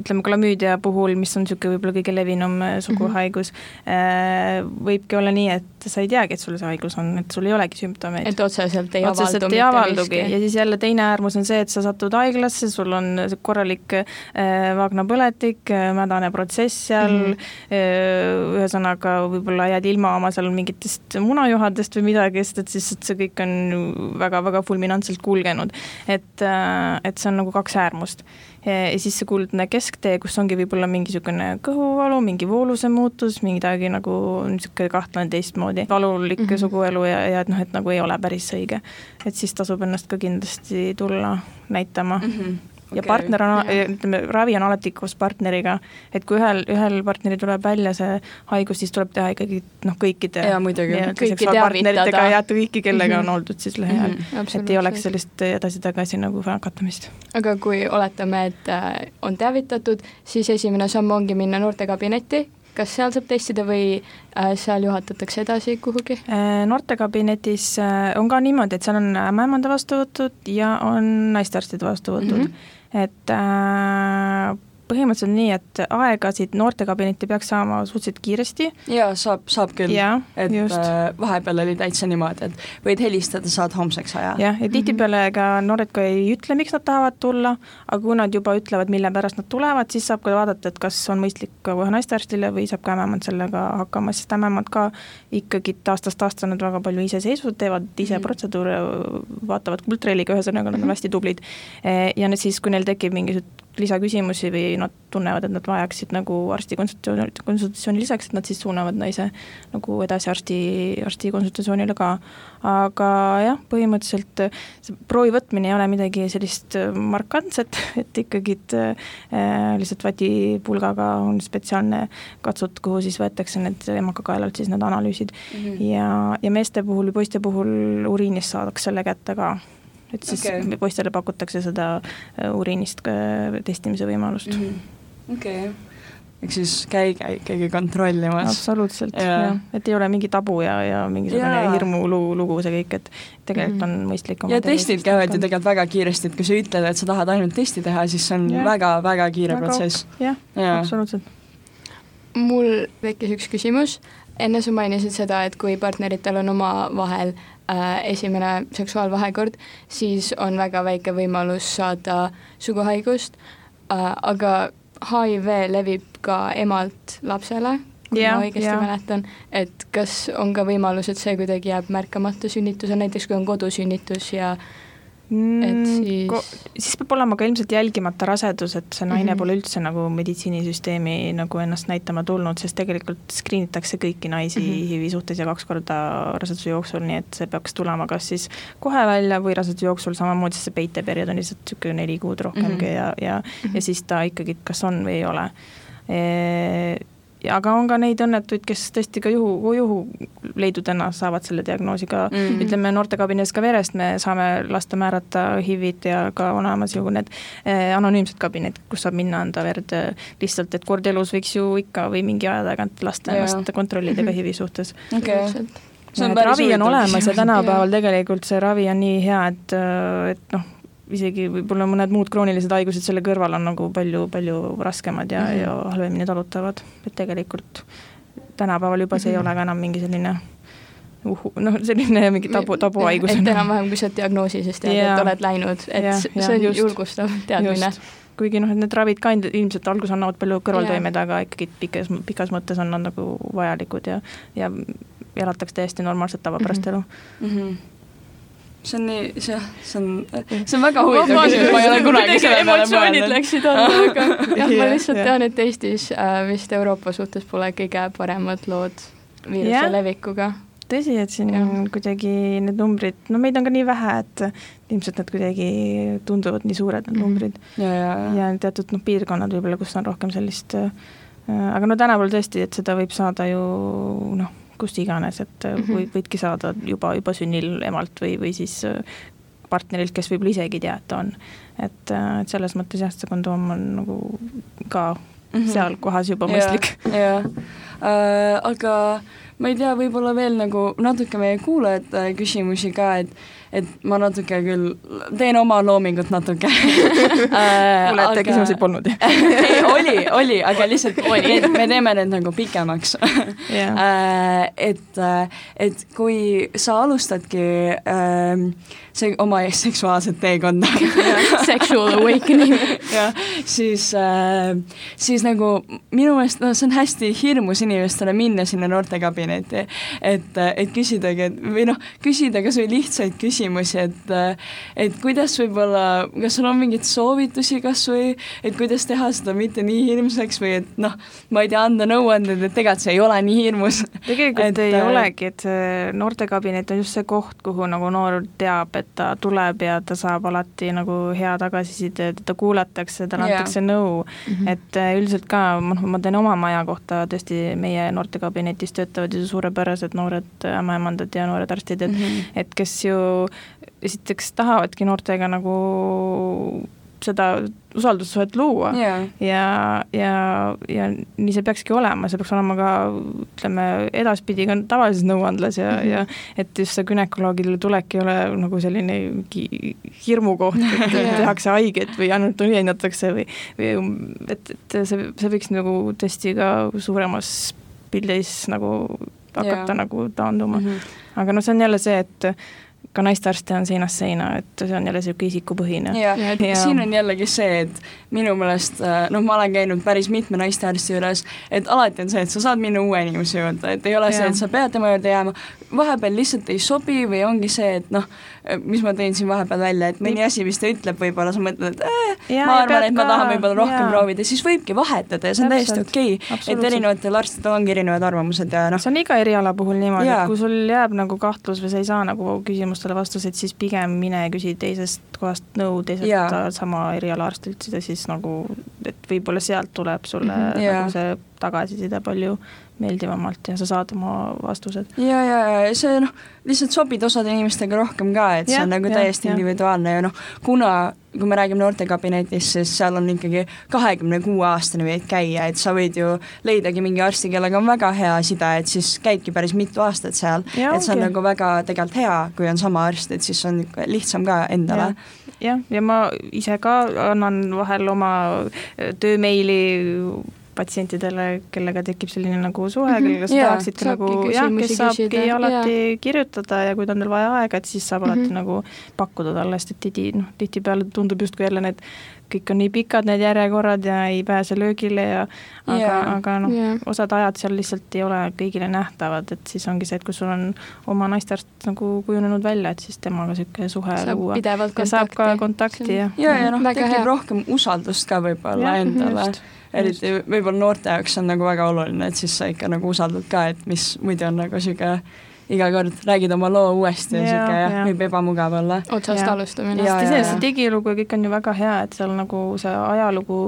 ütleme, klamüüdia puhul, mis on niisugune võib-olla kõige levinum äh, suguhaigus mm, -hmm. võibki olla nii, et sa ei teagi, et sul see haigus on, et sul ei olegi sümptomeid. et otseselt ei otseselt avaldu ei avaldugi ja siis jälle teine äärmus on see, et sa satud haiglasse, sul on korralik äh, vaagnapõletik äh,, mädane protsess seal mm, -hmm. ühesõnaga võib-olla jääd ilma oma seal mingitest munajuhadest või midagi, sest et siis et see kõik on väga-väga fulminantselt kulgenud. et et see on nagu kaks äärmust ja siis see kuldne kesktee, kus ongi võib-olla mingi niisugune kõhuvalu, mingi vooluse muutus, midagi nagu niisugune kahtlane teistmoodi, valulik mm -hmm. suguelu ja, ja et noh, et nagu ei ole päris õige. et siis tasub ennast ka kindlasti tulla näitama mm. -hmm ja okay, partner on, ütleme, ravi on alati koos partneriga, et kui ühel, ühel partneril tuleb välja see haigus, siis tuleb teha ikkagi noh, kõikide ja muidugi, kõiki teavitada. ja kõiki, kellega mm -hmm. on oldud siis lähiajal mm, -hmm, et ei oleks sellist edasi-tagasi nagu nakatumist. aga kui oletame, et äh, on teavitatud, siis esimene samm ongi minna noortekabinetti, kas seal saab testida või äh, seal juhatatakse edasi kuhugi? Äh, noortekabinetis on ka niimoodi, et seal on ämmaemanda vastuvõtud ja on naistearstide vastuvõtud mm. -hmm et äh, põhimõtteliselt nii, et aegasid noortekabinetti peaks saama suhteliselt kiiresti. jaa, saab, saab küll. et just. Äh, vahepeal oli täitsa niimoodi, et võid helistada, saad homseks aja. jah, ja tihtipeale ega noored ka ei ütle, miks nad tahavad tulla, aga kui nad juba ütlevad, mille pärast nad tulevad, siis saab ka vaadata, et kas on mõistlik ka kohe naistearstile või saab ka ämmemand sellega hakkama, sest ämmemand ka ikkagi aastast aastani nad väga palju iseseisvalt teevad ise mm -hmm. protseduure, vaatavad kuldtrelliga, ühesõnaga nad on hästi tublid. ja nüüd siis, kui neil tekib mingisugune lisaküsimusi või nad tunnevad, et nad vajaksid nagu arsti konsultatsiooni, konsultatsiooni lisaks, et nad siis suunavad naise nagu edasi arsti, arsti konsultatsioonile ka. aga jah, põhimõtteliselt see proovi võtmine ei ole midagi sellist markantset, et ikkagi äh, lihtsalt vatipulgaga on spetsiaalne katsut, kuhu siis võetakse need emakakaelalt siis need analüüsid mm. -hmm. ja, ja meeste puhul ja poiste puhul uriinist saadakse selle kätte ka et siis okay. poistele pakutakse seda äh, uriinist äh, testimise võimalust mm. -hmm. okei okay ehk siis käige ikkagi kontrollimas. absoluutselt, jah, et ei ole mingi tabu ja, ja mingisugune hirmulugu, lugu see kõik, et tegelikult -hmm. on mõistlik ja testid käivad ju tegelikult väga kiiresti, et kui sa ütled, et sa tahad ainult testi teha, siis see on väga-väga kiire väga, protsess. jah ja., absoluutselt. mul tekkis üks küsimus, enne sa mainisid seda, et kui partneritel on omavahel esimene seksuaalvahekord, siis on väga väike võimalus saada suguhaigust äh,, aga HIV levib ka emalt lapsele, kui ja, ma õigesti ja. mäletan, et kas on ka võimalus, et see kuidagi jääb märkamata sünnitusel, näiteks kui on kodusünnitus ja äh, et mm, siis siis peab olema ka ilmselt jälgimata rasedus, et see naine mm -hmm. pole üldse nagu meditsiinisüsteemi nagu ennast näitama tulnud, sest tegelikult screen itakse kõiki naisi mm -hmm. HIV-i suhtes ja kaks korda raseduse jooksul, nii et see peaks tulema kas siis kohe välja või raseduse jooksul samamoodi, sest see peiteperiood on lihtsalt niisugune neli kuud rohkemgi mm -hmm. ja, ja mm, -hmm. ja siis ta ikkagi kas on või ei ole e aga on ka neid õnnetuid, kes tõesti ka juhu, juhuleidudena saavad selle diagnoosiga mm, -hmm. ütleme noortekabinetis ka verest me saame lasta määrata HIV-id ja ka on olemas ju need eh, anonüümsed kabinetid, kus saab minna anda verd eh, lihtsalt, et kord elus võiks ju ikka või mingi aja tagant lasta ennast kontrollida ka HIV-i suhtes. Okay.. et ravi on olemas ja tänapäeval tegelikult see ravi on nii hea, et, et noh, isegi võib-olla mõned muud kroonilised haigused selle kõrval on nagu palju, palju raskemad ja mm, -hmm. ja halvemini talutavad, et tegelikult tänapäeval juba see mm -hmm. ei mhm. ole ka enam mingi selline uhu, noh, selline mingi tabu, tabuhaigus. et enam-vähem, kui sa oled diagnoosi, siis tead, et oled läinud, et ja, ja, see on just, julgustav teadmine. kuigi noh, et need ravid ka ilmselt alguses annavad palju kõrvaltoimed, aga ikkagi pikas, pikas mõttes on nad nagu vajalikud ja, ja elataks täiesti normaalset tavapärast elu mm. -hmm see on nii, see see on, see on väga huvitav küsimus, ma ei ole kunagi selle peale mõelnud. läksid alla, aga jah, ma lihtsalt tean, et Eestis äh, vist Euroopa suhtes pole kõige paremad lood viiruse yeah. levikuga tõsi, et siin ja. kuidagi need numbrid, no meid on ka nii vähe, et ilmselt need kuidagi tunduvad nii suured, need mhm. numbrid. ja, ja, ja. ja teatud noh, piirkonnad võib-olla, kus on rohkem sellist äh, aga no tänapäeval tõesti, et seda võib saada ju noh, kust iganes, et mm -hmm. võid, võidki saada juba, juba sünnil emalt või, või siis äh, partnerilt, kes võib-olla isegi ei tea, et on. et, äh, et selles mõttes jah, see kondoom on nagu ka mm -hmm. seal kohas juba mõistlik. jah, äh, aga ma ei tea, võib-olla veel nagu natuke meie kuulajate küsimusi ka, et et ma natuke küll teen oma loomingut natuke kuulajate küsimusi polnud ei, oli, oli, aga lihtsalt oli. me teeme need nagu pikemaks yeah. Äh, et, et kui sa alustadki äh, see oma seksuaalset teekonda Sexual awakening jah, siis äh,, siis nagu minu meelest noh, see on hästi hirmus inimestele minna sinna noortekabinetti, et, et küsidagi, et või noh, küsida kas või lihtsaid küsimusi, et et kuidas võib-olla, kas sul on mingeid soovitusi kas või, et kuidas teha seda mitte nii hirmsaks või et noh, ma ei tea, anda nõuandeid, et tegelikult see ei ole nii hirmus. tegelikult et, ei äh, olegi, et see noortekabinet on just see koht, kuhu nagu noor teab, et ta tuleb ja ta saab alati nagu hea tagasiside, teda kuulatakse, talle antakse nõu mm, -hmm. et äh, üldiselt ka, noh, ma teen oma maja kohta, tõesti meie noortekabinetis töötavad ju suurepärased noored ämmaemandad ja noored arstid, et mm -hmm. et kes ju esiteks tahavadki noortega nagu seda usaldussuhet luua yeah. ja, ja, ja nii see peakski olema, see peaks olema ka ütleme, edaspidi ka tavalises nõuandlas ja mm, -hmm. ja et just see gümnakoloogile tulek ei ole nagu selline hirmukoht, et yeah. tehakse haiget või ainult õiendatakse või, või et, et see, see võiks nagu tõesti ka suuremas pildis nagu hakata yeah. nagu taanduma mm. -hmm. aga noh, see on jälle see, et ka naistearste on seinast seina, et see on jälle niisugune isikupõhine. ja, ja, ja siin on jällegi see, et minu meelest äh, noh, ma olen käinud päris mitme naistearsti juures, et alati on see, et sa saad minna uue inimese juurde, et ei ole ja. see, et sa pead tema juurde jääma, vahepeal lihtsalt ei sobi või ongi see, et noh, mis ma tõin siin vahepeal välja, et mõni asi, mis ta ütleb, võib-olla sa mõtled, et äh, ma arvan, et ma tahan võib-olla rohkem ja. proovida, siis võibki vahetada ja see on täiesti okei okay., et erinevatel arstidel ongi erinevad arvamused ja noh. see on iga eriala puhul niimoodi, et kui sul jääb nagu kahtlus või sa ei saa nagu küsimustele vastuseid, siis pigem mine küsi teisest kohast nõu, teiselt sama eriala arstilt, siis nagu, et võib-olla sealt tuleb sulle mm -hmm, nagu see tagasiside palju meeldivamalt ja sa saad oma vastused. ja, ja, ja see noh, lihtsalt sobid osade inimestega rohkem ka, et ja, see on nagu täiesti ja. individuaalne ja noh, kuna kui me räägime noortekabinetist, siis seal on ikkagi kahekümne kuue aastane võid käia, et sa võid ju leidagi mingi arsti, kellega on väga hea side, et siis käidki päris mitu aastat seal, et see on okay. nagu väga tegelikult hea, kui on sama arst, et siis on lihtsam ka endale. jah, ja ma ise ka annan vahel oma töömeili patsientidele, kellega tekib selline nagu suhe mm, -hmm. kellega sa yeah, tahaksid nagu jah, kes saabki küsida. alati yeah. kirjutada ja kui tal on veel vaja aega, et siis saab mm -hmm. alati nagu pakkuda talle, sest et tihti noh, tihtipeale tundub justkui jälle need kõik on nii pikad, need järjekorrad ja ei pääse löögile ja aga yeah., aga noh yeah., osad ajad seal lihtsalt ei ole kõigile nähtavad, et siis ongi see, et kui sul on oma naistearst nagu kujunenud välja, et siis temaga niisugune suhe saab luua. ja saab ka kontakti ja ja, ja noh, tekib rohkem usaldust ka võib-olla endale eriti võib-olla noorte jaoks on nagu väga oluline, et siis sa ikka nagu usaldad ka, et mis muidu on nagu niisugune iga kord räägid oma loo uuesti ja niisugune jah, võib ebamugav olla. otsast alustamine. iseenesest see digilugu ja kõik on ju väga hea, et seal nagu see ajalugu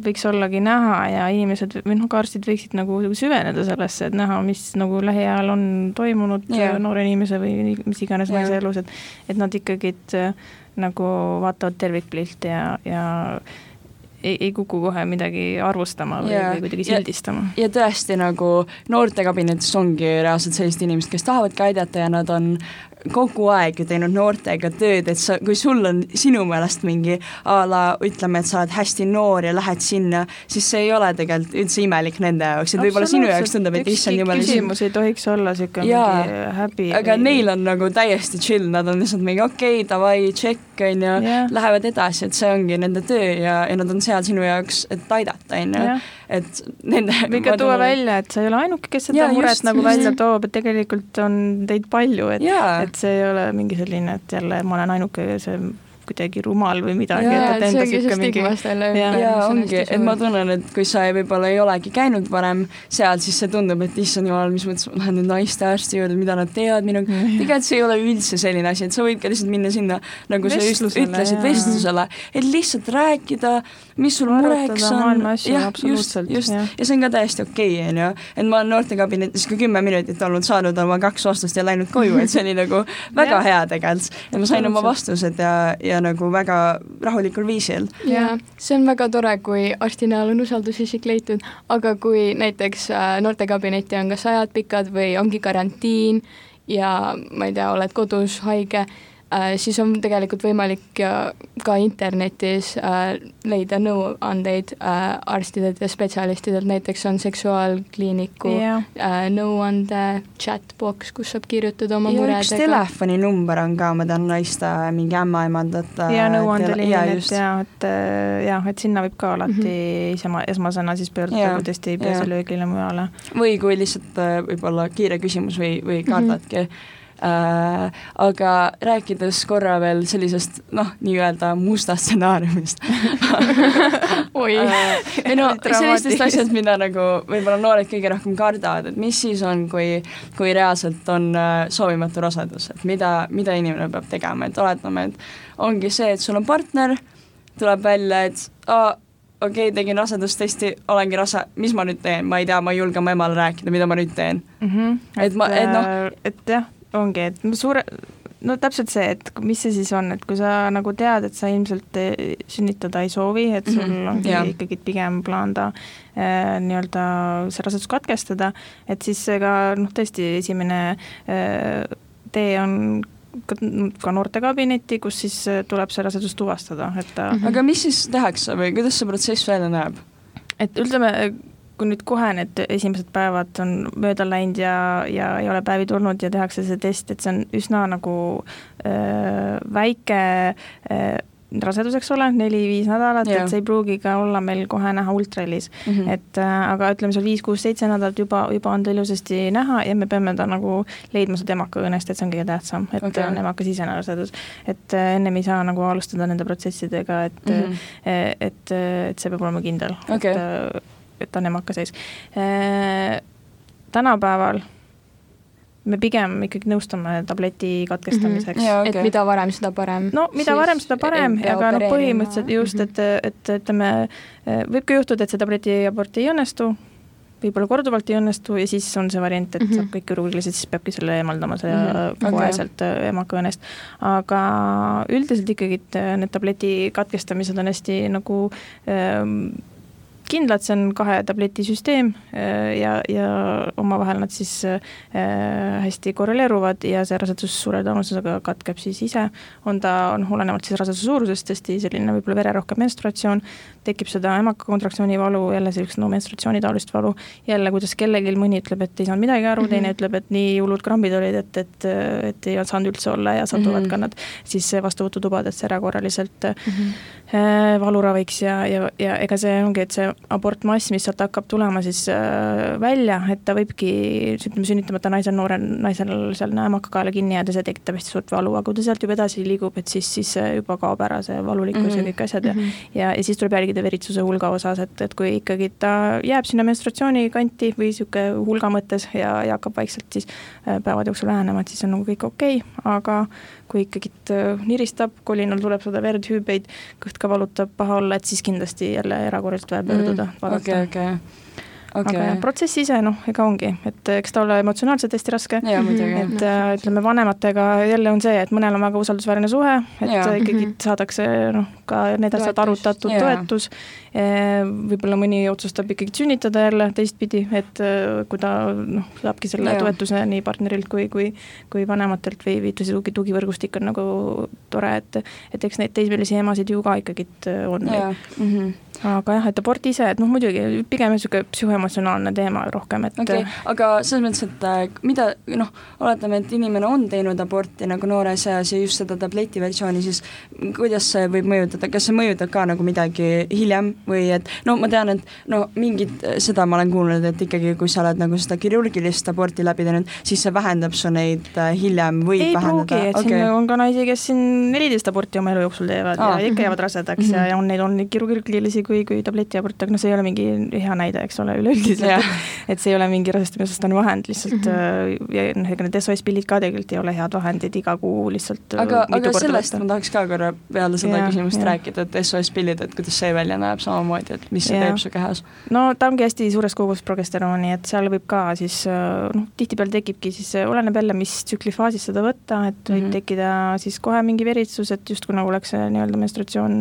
võiks ollagi näha ja inimesed või noh, ka arstid võiksid nagu süveneda sellesse, et näha, mis nagu lähiajal on toimunud ja. noore inimese või mis iganes naise elus, et et nad ikkagi nagu vaatavad tervikpilti ja, ja ei, ei kuku kohe midagi arvustama või, või kuidagi sildistama. ja tõesti nagu noortekabinetis ongi reaalselt sellised inimesed, kes tahavadki aidata ja nad on kogu aeg ju teinud noortega tööd, et sa, kui sul on sinu meelest mingi a la ütleme, et sa oled hästi noor ja lähed sinna, siis see ei ole tegelikult üldse imelik nende jaoks, et võib-olla sinu jaoks tundub, et issand jumal. küsimus ei tohiks olla niisugune mingi häbi. aga või... neil on nagu täiesti chill, nad on lihtsalt mingi okei okay,, davai, tšekk, on ju, lähevad edasi, et see ongi nende töö ja, ja nad on seal sinu jaoks, et aidata, on ju et nende või ka tuua välja, et sa ei ole ainuke, kes seda ja, muret just, nagu just. välja toob, et tegelikult on teid palju, et, et see ei ole mingi selline, et jälle ma olen ainuke, see kuidagi rumal või midagi, mingi ja, ja ongi, et ma tunnen, et kui sa ei, võib-olla ei olegi käinud varem seal, siis see tundub, et issand jumal, mis mõttes ma lähen nüüd naistearsti juurde, mida nad teevad minuga. Mm., tegelikult see ei ole üldse selline asi, et sa võid ka lihtsalt minna sinna, nagu sa just ütlesid, vestlusele, et lihtsalt rääkida, mis sul mureks on, jah, just, just, ja see on ka täiesti okei okay,, on ju, et ma olen noortekabinetis ka kümme minutit olnud, saanud oma kaks vastust ja läinud koju, et see oli nagu väga hea tegelikult, et ma sain oma vastused ja, ja nagu väga rahulikul viisil. jaa, see on väga tore, kui arsti näol on usaldusisik leitud, aga kui näiteks äh, noortekabinetti on kas ajad pikad või ongi karantiin ja ma ei tea, oled kodus haige, siis on tegelikult võimalik ka internetis äh, leida nõuandeid äh, arstidelt ja spetsialistidelt, näiteks on seksuaalkliiniku yeah. äh, nõuande chatbox, kus saab kirjutada oma ja muredega. üks telefoninumber on ka, ma tean naiste mingi ämmaemandate ja nõuandeliin, et jaa, et äh, jah, et sinna võib ka alati mm -hmm. esma, esmasena siis pöörduda, kui tõesti ei pääse löögile mujale. või kui lihtsalt äh, võib-olla kiire küsimus või, või kardadki mm -hmm äh,. aga rääkides korra veel sellisest noh, nii-öelda mustast stsenaariumist oi äh,. ei no sellistest asjadest, mida nagu võib-olla noored kõige rohkem kardavad, et mis siis on, kui, kui reaalselt on äh, soovimatu rasedus, et mida, mida inimene peab tegema, et oletame, et ongi see, et sul on partner, tuleb välja, et aa, okei okay,, tegin rasedustesti, olengi rase, mis ma nüüd teen, ma ei tea, ma ei julge oma emale rääkida, mida ma nüüd teen mm. -hmm. et, et ma, et noh. Äh, et jah, ongi, et no suure, no täpselt see, et mis see siis on, et kui sa nagu tead, et sa ilmselt sünnitada ei soovi, et sul mm -hmm, ongi yeah. ikkagi pigem plaan ta äh, nii-öelda see rasedus katkestada, et siis ka noh, tõesti esimene äh, tee on ka, ka noortekabinetti, kus siis tuleb see rasedus tuvastada, et ta mm -hmm. aga mis siis tehakse või kuidas see protsess välja näeb? et ütleme, kui nüüd kohe need esimesed päevad on mööda läinud ja, ja ei ole päevi tulnud ja tehakse see test, et see on üsna nagu äh, väike äh, rasedus, eks ole, neli-viis nädalat, et see ei pruugi ka olla meil kohe näha ultrahelis mm. -hmm. et äh, aga ütleme seal viis-kuus-seitse nädalat juba, juba on ta ilusasti näha ja me peame ta nagu leidma sealt emakaõõnest, et see on kõige tähtsam, et okay. on emakasisene rasedus. et äh, ennem ei saa nagu alustada nende protsessidega, et mm, -hmm. et, et see peab olema kindel okay. et et on emaka sees. Äh, tänapäeval me pigem ikkagi nõustame tableti katkestamiseks mm. -hmm. Okay. et mida varem, seda parem. no mida siis varem, seda parem, aga noh, põhimõtteliselt just, mhm. et, et ütleme, võib ka juhtuda, et see tabletiabort ei õnnestu, võib-olla korduvalt ei õnnestu ja siis on see variant, et mm -hmm. saab kõik kirurgiliselt, siis peabki selle eemaldama selle mm -hmm. koheselt okay. emakõõnest. aga üldiselt ikkagi need tableti katkestamised on hästi nagu ähm, kindlad, see on kahe tableti süsteem äh, ja, ja omavahel nad siis äh, hästi korreleeruvad ja see rasedus suure tõenäosusega katkeb siis ise. on ta, on olenevalt siis raseduse suurusest tõesti selline võib-olla vererohke menstratsioon, tekib seda emaka kontraktsiooni valu, jälle sellist no menstratsioonitaolist valu, jälle kuidas kellelgi mõni ütleb, et ei saanud midagi aru mm, -hmm. teine ütleb, et nii hullud krambid olid, et, et, et ei saanud üldse olla ja satuvad mm -hmm. ka nad siis vastuvõtutubadesse erakorraliselt mm -hmm. valuraviks ja, ja, ja ega see ongi, et see abortmass, mis sealt hakkab tulema siis äh, välja, et ta võibki, ütleme, sünnitamata naisel, noorel naisel seal emakakaela kinni jääda, see tekitab hästi suurt valu, aga kui ta sealt juba edasi liigub, et siis, siis juba kaob ära see valulikkus mm -hmm. ja mhm. kõik asjad ja mm -hmm. ja, ja siis tuleb jälgida veritsuse hulga osas, et, et kui ikkagi ta jääb sinna menstratsiooni kanti või niisugune hulga mõttes ja, ja hakkab vaikselt siis äh, päevade jooksul vähenema, et siis on nagu kõik okei okay,, aga kui ikkagi äh, niristab, kolinal tuleb seda verd, hüübeid, kõht ka valutab paha olla, et siis kindlasti jälle erakorraliselt vaja pöörduda mm,, okei, okei. Okei. aga jah, protsess ise noh, ega ongi, et eks ta ole emotsionaalselt hästi raske et äh, ütleme, vanematega jälle on see, et mõnel on väga usaldusväärne suhe, et ja. ikkagi Mhm. saadakse noh, ka need asjad arutatud, toetus, võib-olla mõni otsustab ikkagi sünnitada jälle teistpidi, et äh, kui ta noh, saabki selle Jaa. toetuse nii partnerilt kui, kui kui vanematelt või, või see tugi, tugivõrgustik on nagu tore, et et eks neid teismelisi emasid ju ka ikkagi äh, on. jaa, mhm. Aga jah, et abort ise, et noh muidugi pigem niisugune psühhoemotsionaalne teema rohkem, et okei okay., aga selles mõttes, et äh, mida noh, oletame, et inimene on teinud aborti nagu noores eas ja just seda tabletiversiooni, siis kuidas see võib mõjutada, kas see mõjutab ka nagu midagi hiljem või et no ma tean, et no mingid, seda ma olen kuulnud, et ikkagi kui sa oled nagu seda kirurgilist aborti läbi teinud, siis see vähendab su neid äh, hiljem, võib ei vähendada pruugi, et siin on ka naisi, kes siin neliteist aborti oma elu jooksul teevad Aa. ja ikka jäävad rasedaks Mhm. ja, ja on neid on kirurgilisi kui, kui tabletiaborte, aga noh, see ei ole mingi hea näide, eks ole, üleüldiselt. et see ei ole mingi rasestamisvastane vahend lihtsalt mm -hmm. ja noh, ega need SOS pillid ka tegelikult ei ole head vahendid iga kuu lihtsalt äh, aga, aga sellest võtta. ma tahaks ka korra peale seda Jaa, küsimust jah. rääkida, et SOS pillid, et kuidas see välja näeb samamoodi, et mis see Jaa. teeb su kehas. no ta ongi hästi suures kogus progesterooni, et seal võib ka siis äh, noh, tihtipeale tekibki siis, oleneb jälle, mis tsüklifaasis seda võtta, et võib mm -hmm. tekkida siis kohe mingi veritsus, et justkui nagu oleks see nii-öelda menstratsioon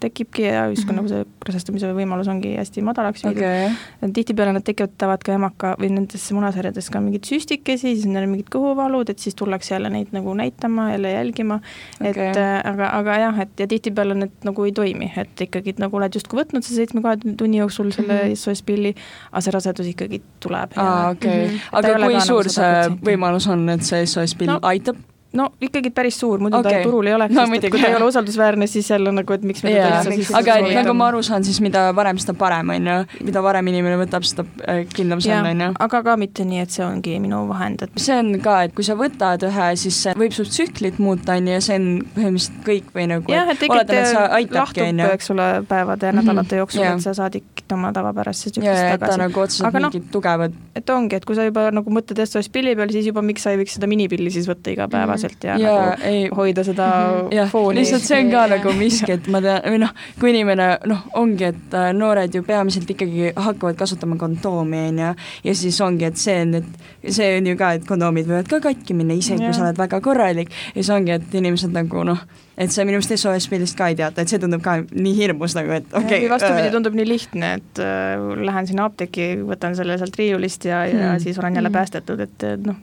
tekibki ja justkui mm. -hmm. nagu see rasestumise võimalus ongi hästi madalaks viidud okay.. tihtipeale nad tekitavad ka emaka või nendes munasarjades ka mingeid süstikesi, siis neil on mingid kõhuvalud, et siis tullakse jälle neid nagu näitama, jälle jälgima et Okei. äh, aga, aga jah, et ja tihtipeale need nagu ei toimi, et ikkagi nagu oled justkui võtnud see seitsme-kahe tunni jooksul selle Mhm. SOS pilli, aga see rasedus ikkagi tuleb. aa okei Mhm., aga kui nagu suur see võimalus on, et see SOS pill No, aitab? No ikkagi päris suur, muidu okay. Ta turul ei oleks No sest et kui ta ei ole usaldusväärne, siis jälle nagu, et miks me teda jaa üldse, aga et nagu ma aru saan, siis mida varem, seda parem, on ju. mida varem inimene võtab, seda äh, kindlam see on, on ju. aga ka mitte nii, et see ongi minu vahend, et see on ka, et kui sa võtad ühe, siis see võib su tsüklit muuta, on ju, ja see on põhimõtteliselt kõik või nagu, jah, et tegelikult lahtub, eks ole, päevade ja Mhm. nädalate jooksul Jaa. et sa saad ikka oma tavapärasesse tsüklisse et ta tagasi. nagu otseselt noh, mingid tugevad, et ongi, et kui sa juba nagu mõtled SOS pilli peale, siis juba miks sa ei võiks seda minipilli siis võtta igapäevaselt ja, ja ja nagu ei, hoida seda Mhm. jah, fooni. lihtsalt see on ka nagu miski, et ma tean, või noh, kui inimene noh, ongi, et äh, noored ju peamiselt ikkagi hakkavad kasutama kondoomi, on ju, ja siis ongi, et see on, et see on ju ka, et kondoomid võivad ka katki minna, isegi kui sa oled väga korralik ja siis ongi, et inimesed nagu noh, et see minu meelest SOS pillist ka ei teata, et see tundub ka nii hirmus nagu, et okei või vastupidi, äh, tundub nii lihtne, et äh, lähen sinna apteeki, võtan selle sealt riiulist ja, ja Hmm. siis olen jälle Hmm. päästetud, et noh,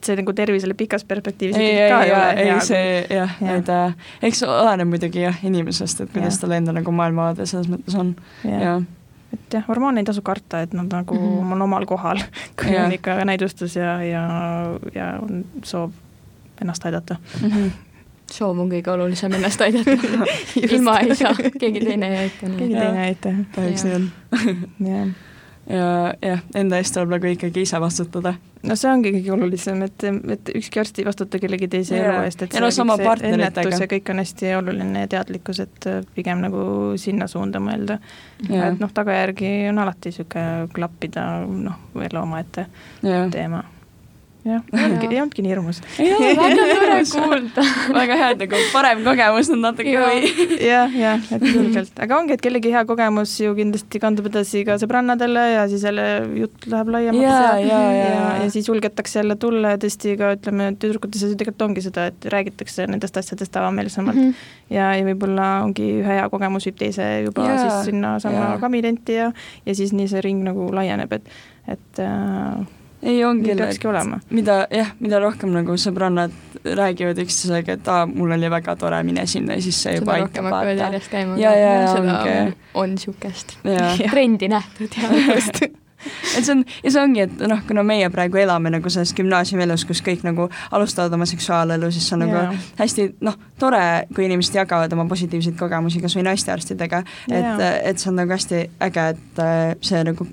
et see nagu tervisele pikas perspektiivis ei, ei, ka ei ole ei, hea. see jah, Jah. et äh, eks oleneb muidugi jah inimesest, et kuidas tal endal nagu maailmavaade selles mõttes on, jah jah. et jah, hormoone ei tasu karta, et nad nagu mm. -hmm. on omal kohal, kui Jah. on ikka näidustus ja, ja, ja on soov ennast aidata. soov on kõige olulisem ennast aidata. ilma ei saa, keegi teine ei aita. keegi teine ei aita, kahjuks nii on. jah. ja jah, enda eest tuleb nagu ikkagi ise vastutada. no see ongi kõige olulisem, et, et ükski arst ei vastuta kellegi teise Jaa. elu eest, et Ja no see sama ennetus ja kõik on hästi oluline ja teadlikkus, et pigem nagu sinna suunda mõelda. Jaa. et noh, tagajärgi on alati niisugune klappida, noh, veel omaette jah, teema. jah, ei olnudki, nii hirmus. väga tore kuulda. väga hea, et nagu parem kogemus on natuke või. jah, jah, et julgelt, aga ongi, et kellegi hea kogemus ju kindlasti kandub edasi ka sõbrannadele ja siis jälle jutt läheb laiemaks Jaa, jaa, ja, jaa. ja, ja siis julgetakse jälle tulla ja tõesti ka ütleme, tüdrukute seas ju tegelikult ongi seda, et räägitakse nendest asjadest avameelsemalt mm. -hmm. ja, ja võib-olla ongi ühe hea kogemus viib teise juba yeah, siis sinnasamma jaa. yeah. kaminenti ja, ja siis nii see ring nagu laieneb, et, et äh, ei, ongi peakski olema. mida jah, mida rohkem nagu sõbrannad räägivad üksteisega, et aa, mul oli väga tore, mine sinna ja siis see juba aitab vaata. jaa, jaa, seda ongi. on, niisugust trendi nähtud ja et see on, ja see ongi, et noh, kuna meie praegu elame nagu selles gümnaasiumielus, kus kõik nagu alustavad oma seksuaalelu, siis see on nagu Jaa. hästi noh, tore, kui inimesed jagavad oma positiivseid kogemusi kas või naistearstidega, et Jaa., et see on nagu hästi äge, et äh, see nagu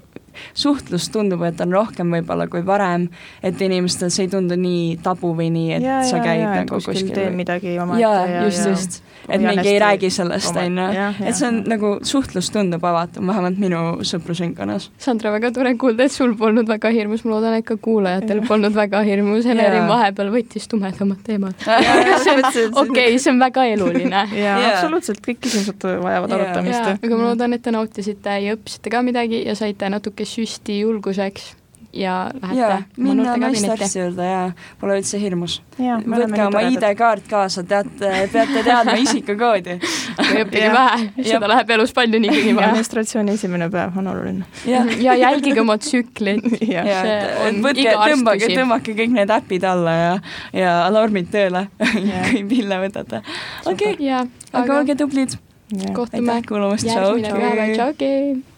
suhtlus tundub, et on rohkem võib-olla kui varem, et inimestel see ei tundu nii tabu või nii, et ja, sa ja, käid ja, et nagu kuskil kuskil teen või- midagi oma jaa, just, just, et mingi ei räägi sellest, on ju et see on nagu suhtlus tundub avatum, vähemalt minu sõprusringkonnas. Sandra, väga tore kuulda, et sul polnud väga hirmus, ma loodan, et ka kuulajatel polnud väga hirmus, Helerin Jaa. vahepeal võttis tumedamat teemat. okei, see on väga eluline. jaa absoluutselt, kõik küsimused vajavad arutamist. Aga ma loodan, et te nautisite ja õppisite ka midagi ja saite natuke süsti julguseks ja lähete minna naistearsti juurde ja pole üldse hirmus. Võtke oma. ID-kaart kaasa, teate, peate teadma isikukoodi. või õppige vähe, seda läheb elus palju niikuinii ja vaja. menstratsiooni esimene päev on oluline. jah, ja jälgige oma tsüklit. ja võtke, tõmbage, tõmmake kõik need äpid alla ja, ja alarmid tööle kui pille võtate. okei aga olge tublid. kohtume järgmine nädal, tšau.